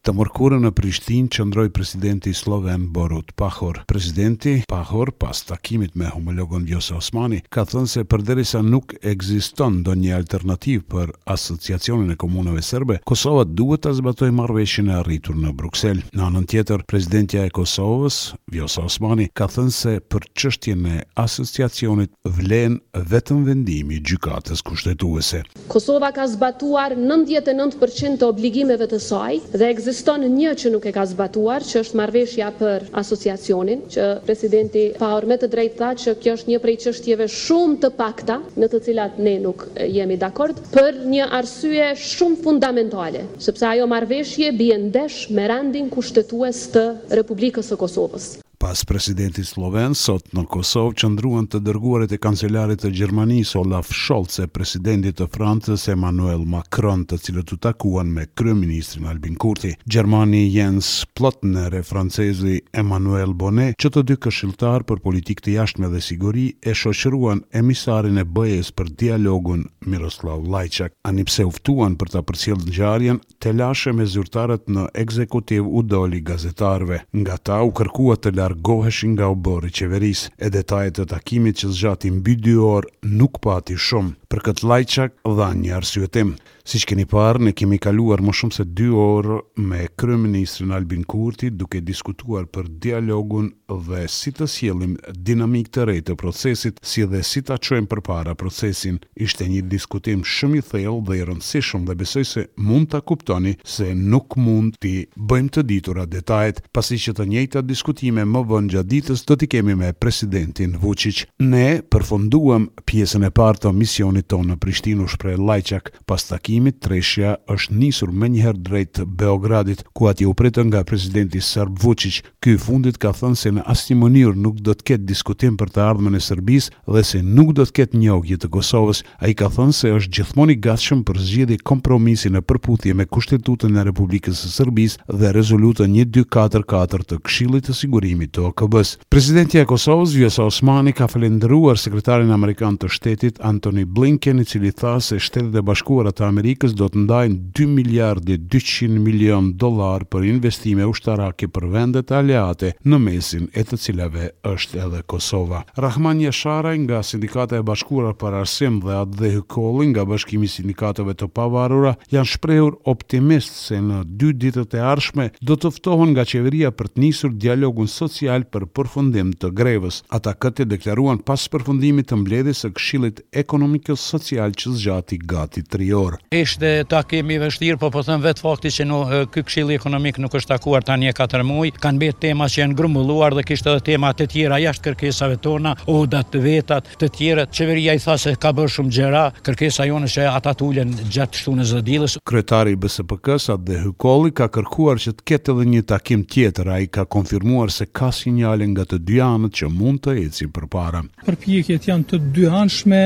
Të mërkurën në Prishtinë qëndroi presidenti slloven Borut Pahor. Presidenti Pahor pas takimit me homologen Vjosa Osmani ka thënë se përderisa nuk ekziston ndonjë alternativë për Asociacionin e Komunave Serbe, Kosova duhet ta zbatojë marrëveshjen e arritur në Bruksel. Në anën tjetër, presidentja e Kosovës, Vjosa Osmani ka thënë se për çështjen e Asociacionit vlen vetëm vendimi i Gjykatës Kushtetuese. Kosova ka zbatuar nëntëdhjetë e nëntë për qind të obligimeve të saj dhe ekziston një që nuk e ka zbatuar, që është marrëveshja për Asociacionin, që presidenti Pahor me të drejtë tha që kjo është një prej çështjeve shumë të pakta në të cilat ne nuk jemi dakord. për një arsye shumë fundamentale, sepse ajo marrëveshje bie ndesh me rendin kushtetues të Republikës së Kosovës. Pas presidentit slloven, sot në Kosovë qëndruan të dërguarit e kancelarit të Gjermanisë, Olaf Scholz e presidentit të Francës, Emmanuel Macron, të cilët u takuan me kryeministrin. Albin Kurti. Gjermani Jens Plotner e francezi Emmanuel Bonnet, që të dy këshilltarë për politikë të jashtme dhe siguri, e shoqëruan emisarin e BE-së për dialogun Miroslav Lajçak. Ani pse u ftuan për ta përcjellë ngjarjen, telashe me zyrtarët në ekzekutiv u doli gazetarëve. Nga ta u kërkua të largoheshin nga oborri i qeverisë. E detaje të takimit që zgjati mbi dy orë nuk pati shumë. Për këtë Lajçak dha një arsyetim. Siç keni parë, ne kemi kaluar më shumë se dy orë me kryeministrin Albin Kurti duke diskutuar për dialogun dhe si të sjellim dinamikë të re të procesit, si dhe si ta çojmë përpara procesin. Ishte një diskutim shumë i thellë dhe i rëndësishëm dhe besoj se mund ta kuptoni se nuk mund t'i bëjmë të ditura detajet, pasi që të njëjta diskutime më vonë gjatë ditës do t'i kemi me presidentin Vuçiq. Ne përfunduam Pjesën e parë të misionit tonë në Prishtinë u shpreh Lajçak, Pas takimit, treshja është nisur menjëherë drejt Beogradit, ku atje u pritën nga presidenti serb Vuçiq. Ky i fundit ka thënë se në asnjë mënyrë nuk do të ketë diskutim për të ardhmen e Serbisë dhe se nuk do të ketë njohje të Kosovës. Ai ka thënë se është gjithmonë i gatshëm për zgjidhje kompromisi në përputhje me Kushtetutën e Republikës së Serbisë dhe Rezolutën një dy katër katër të Këshillit të Sigurimit të OKB-së. Presidentja e Kosovës, Vjosa Osmani, ka falënderuar Sekretarin Amerikan të Shtetit, Antony Blinken, i cili tha se Shtetet e Bashkuara të Amerikës do të ndajnë dy miliardë e dyqind milionë dollarë për investime ushtarake për vendet aleate në mesin e të cilave është edhe Kosova. Rahman Jasharaj nga Sindikata e Bashkuar për Arsim dhe Atdhe Hykolli nga Bashkimi i Sindikatave të Pavarura janë shprehur optimistë se në dy ditët e ardhshme do të ftohen nga qeveria për të nisur dialogun social për përfundim të grevës. Ata këtë e deklaruan pas përfundimit të mbledhjes së Këshillit Ekonomiko-Social që zgjati gati tri orë. Ishte takim i vështirë, po po them vetë fakti që ky Këshilli Ekonomik nuk është takuar tani e katër muaj, kanë mbetë tema që janë grumbulluar dhe kishte edhe tema të tjera jashtë kërkesave tona, odat të vetat. Të tjerët, qeveria i tha se ka bërë shumë gjëra, kërkesa jonë është që ata të ulen gjatë shtunës dhe dielës. Kryetari i BSPK-së, Atdhe Hykolli, ka kërkuar që të ketë edhe një takim tjetër. Ai ka konfirmuar se ka sinjale nga të dy anët që mund të ecin përpara. Përpjekjet janë të dyanshme,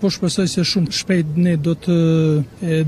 po shpresoj se shumë shpejt ne do të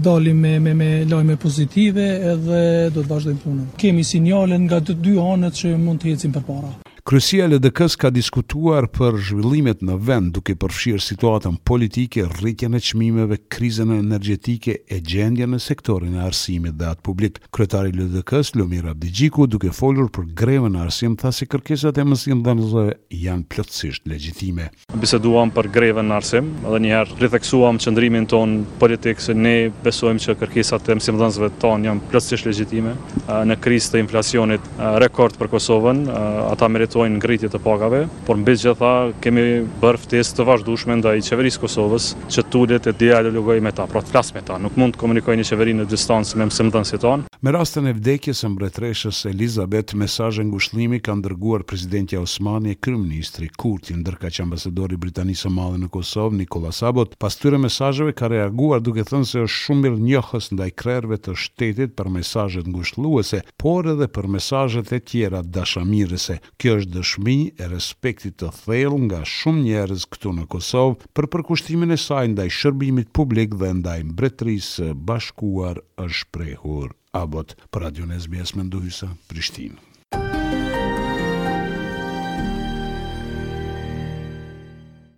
dalim me lajme pozitive edhe do të vazhdojmë punën. Kemi sinjale nga të dy anët që mund të ecin përpara. Kryesia e LDK-së ka diskutuar për zhvillimet në vend, duke përfshirë situatën politike, rritjen e çmimeve, krizën energjetike e gjendjen në sektorin e arsimit dhe atë publik. Kryetari i LDK-së, Lumir Abdixhiku, duke folur për grevën në arsim, tha se kërkesat e mësimdhënësve janë plotësisht legjitime. Biseduam për grevën në arsim edhe njëherë ritheksuam qëndrimin tonë politik se ne besojmë që kërkesat e mësimdhënësve tanë janë plotësisht legjitime. Në krizë të inflacionit rekord për Kosovën, ata meritojnë ngritje të pagave, por mbi gjitha kemi bërë ftesë të vazhdueshme ndaj Qeverisë së Kosovës që të ulet e dialogojë me ta, pra të flasë me ta. Nuk mund të komunikojë një qeveri në distancë me mësimdhënësit tanë. Me rastin e vdekjes së mbretëreshës Elizabeth, mesazhe ngushëllimi kanë dërguar presidentja Osmani e kryeministri Kurti, ndërkaq ambasadori i Britanisë së Madhe në Kosovë, Nicholas Abbott, pas këtyre mesazheve ka reaguar duke thënë se është shumë mirënjohës ndaj krerëve të shtetit për mesazhet ngushëlluese, por edhe për mesazhet e tjera dashamirëse. Kjo është dëshmi e respektit të thellë nga shumë njerëz këtu në Kosovë për përkushtimin e saj ndaj shërbimit publik dhe ndaj Mbretërisë së Bashkuar, është shprehur Abbott. Për Radion SBS, Mendu Hysa, Prishtinë.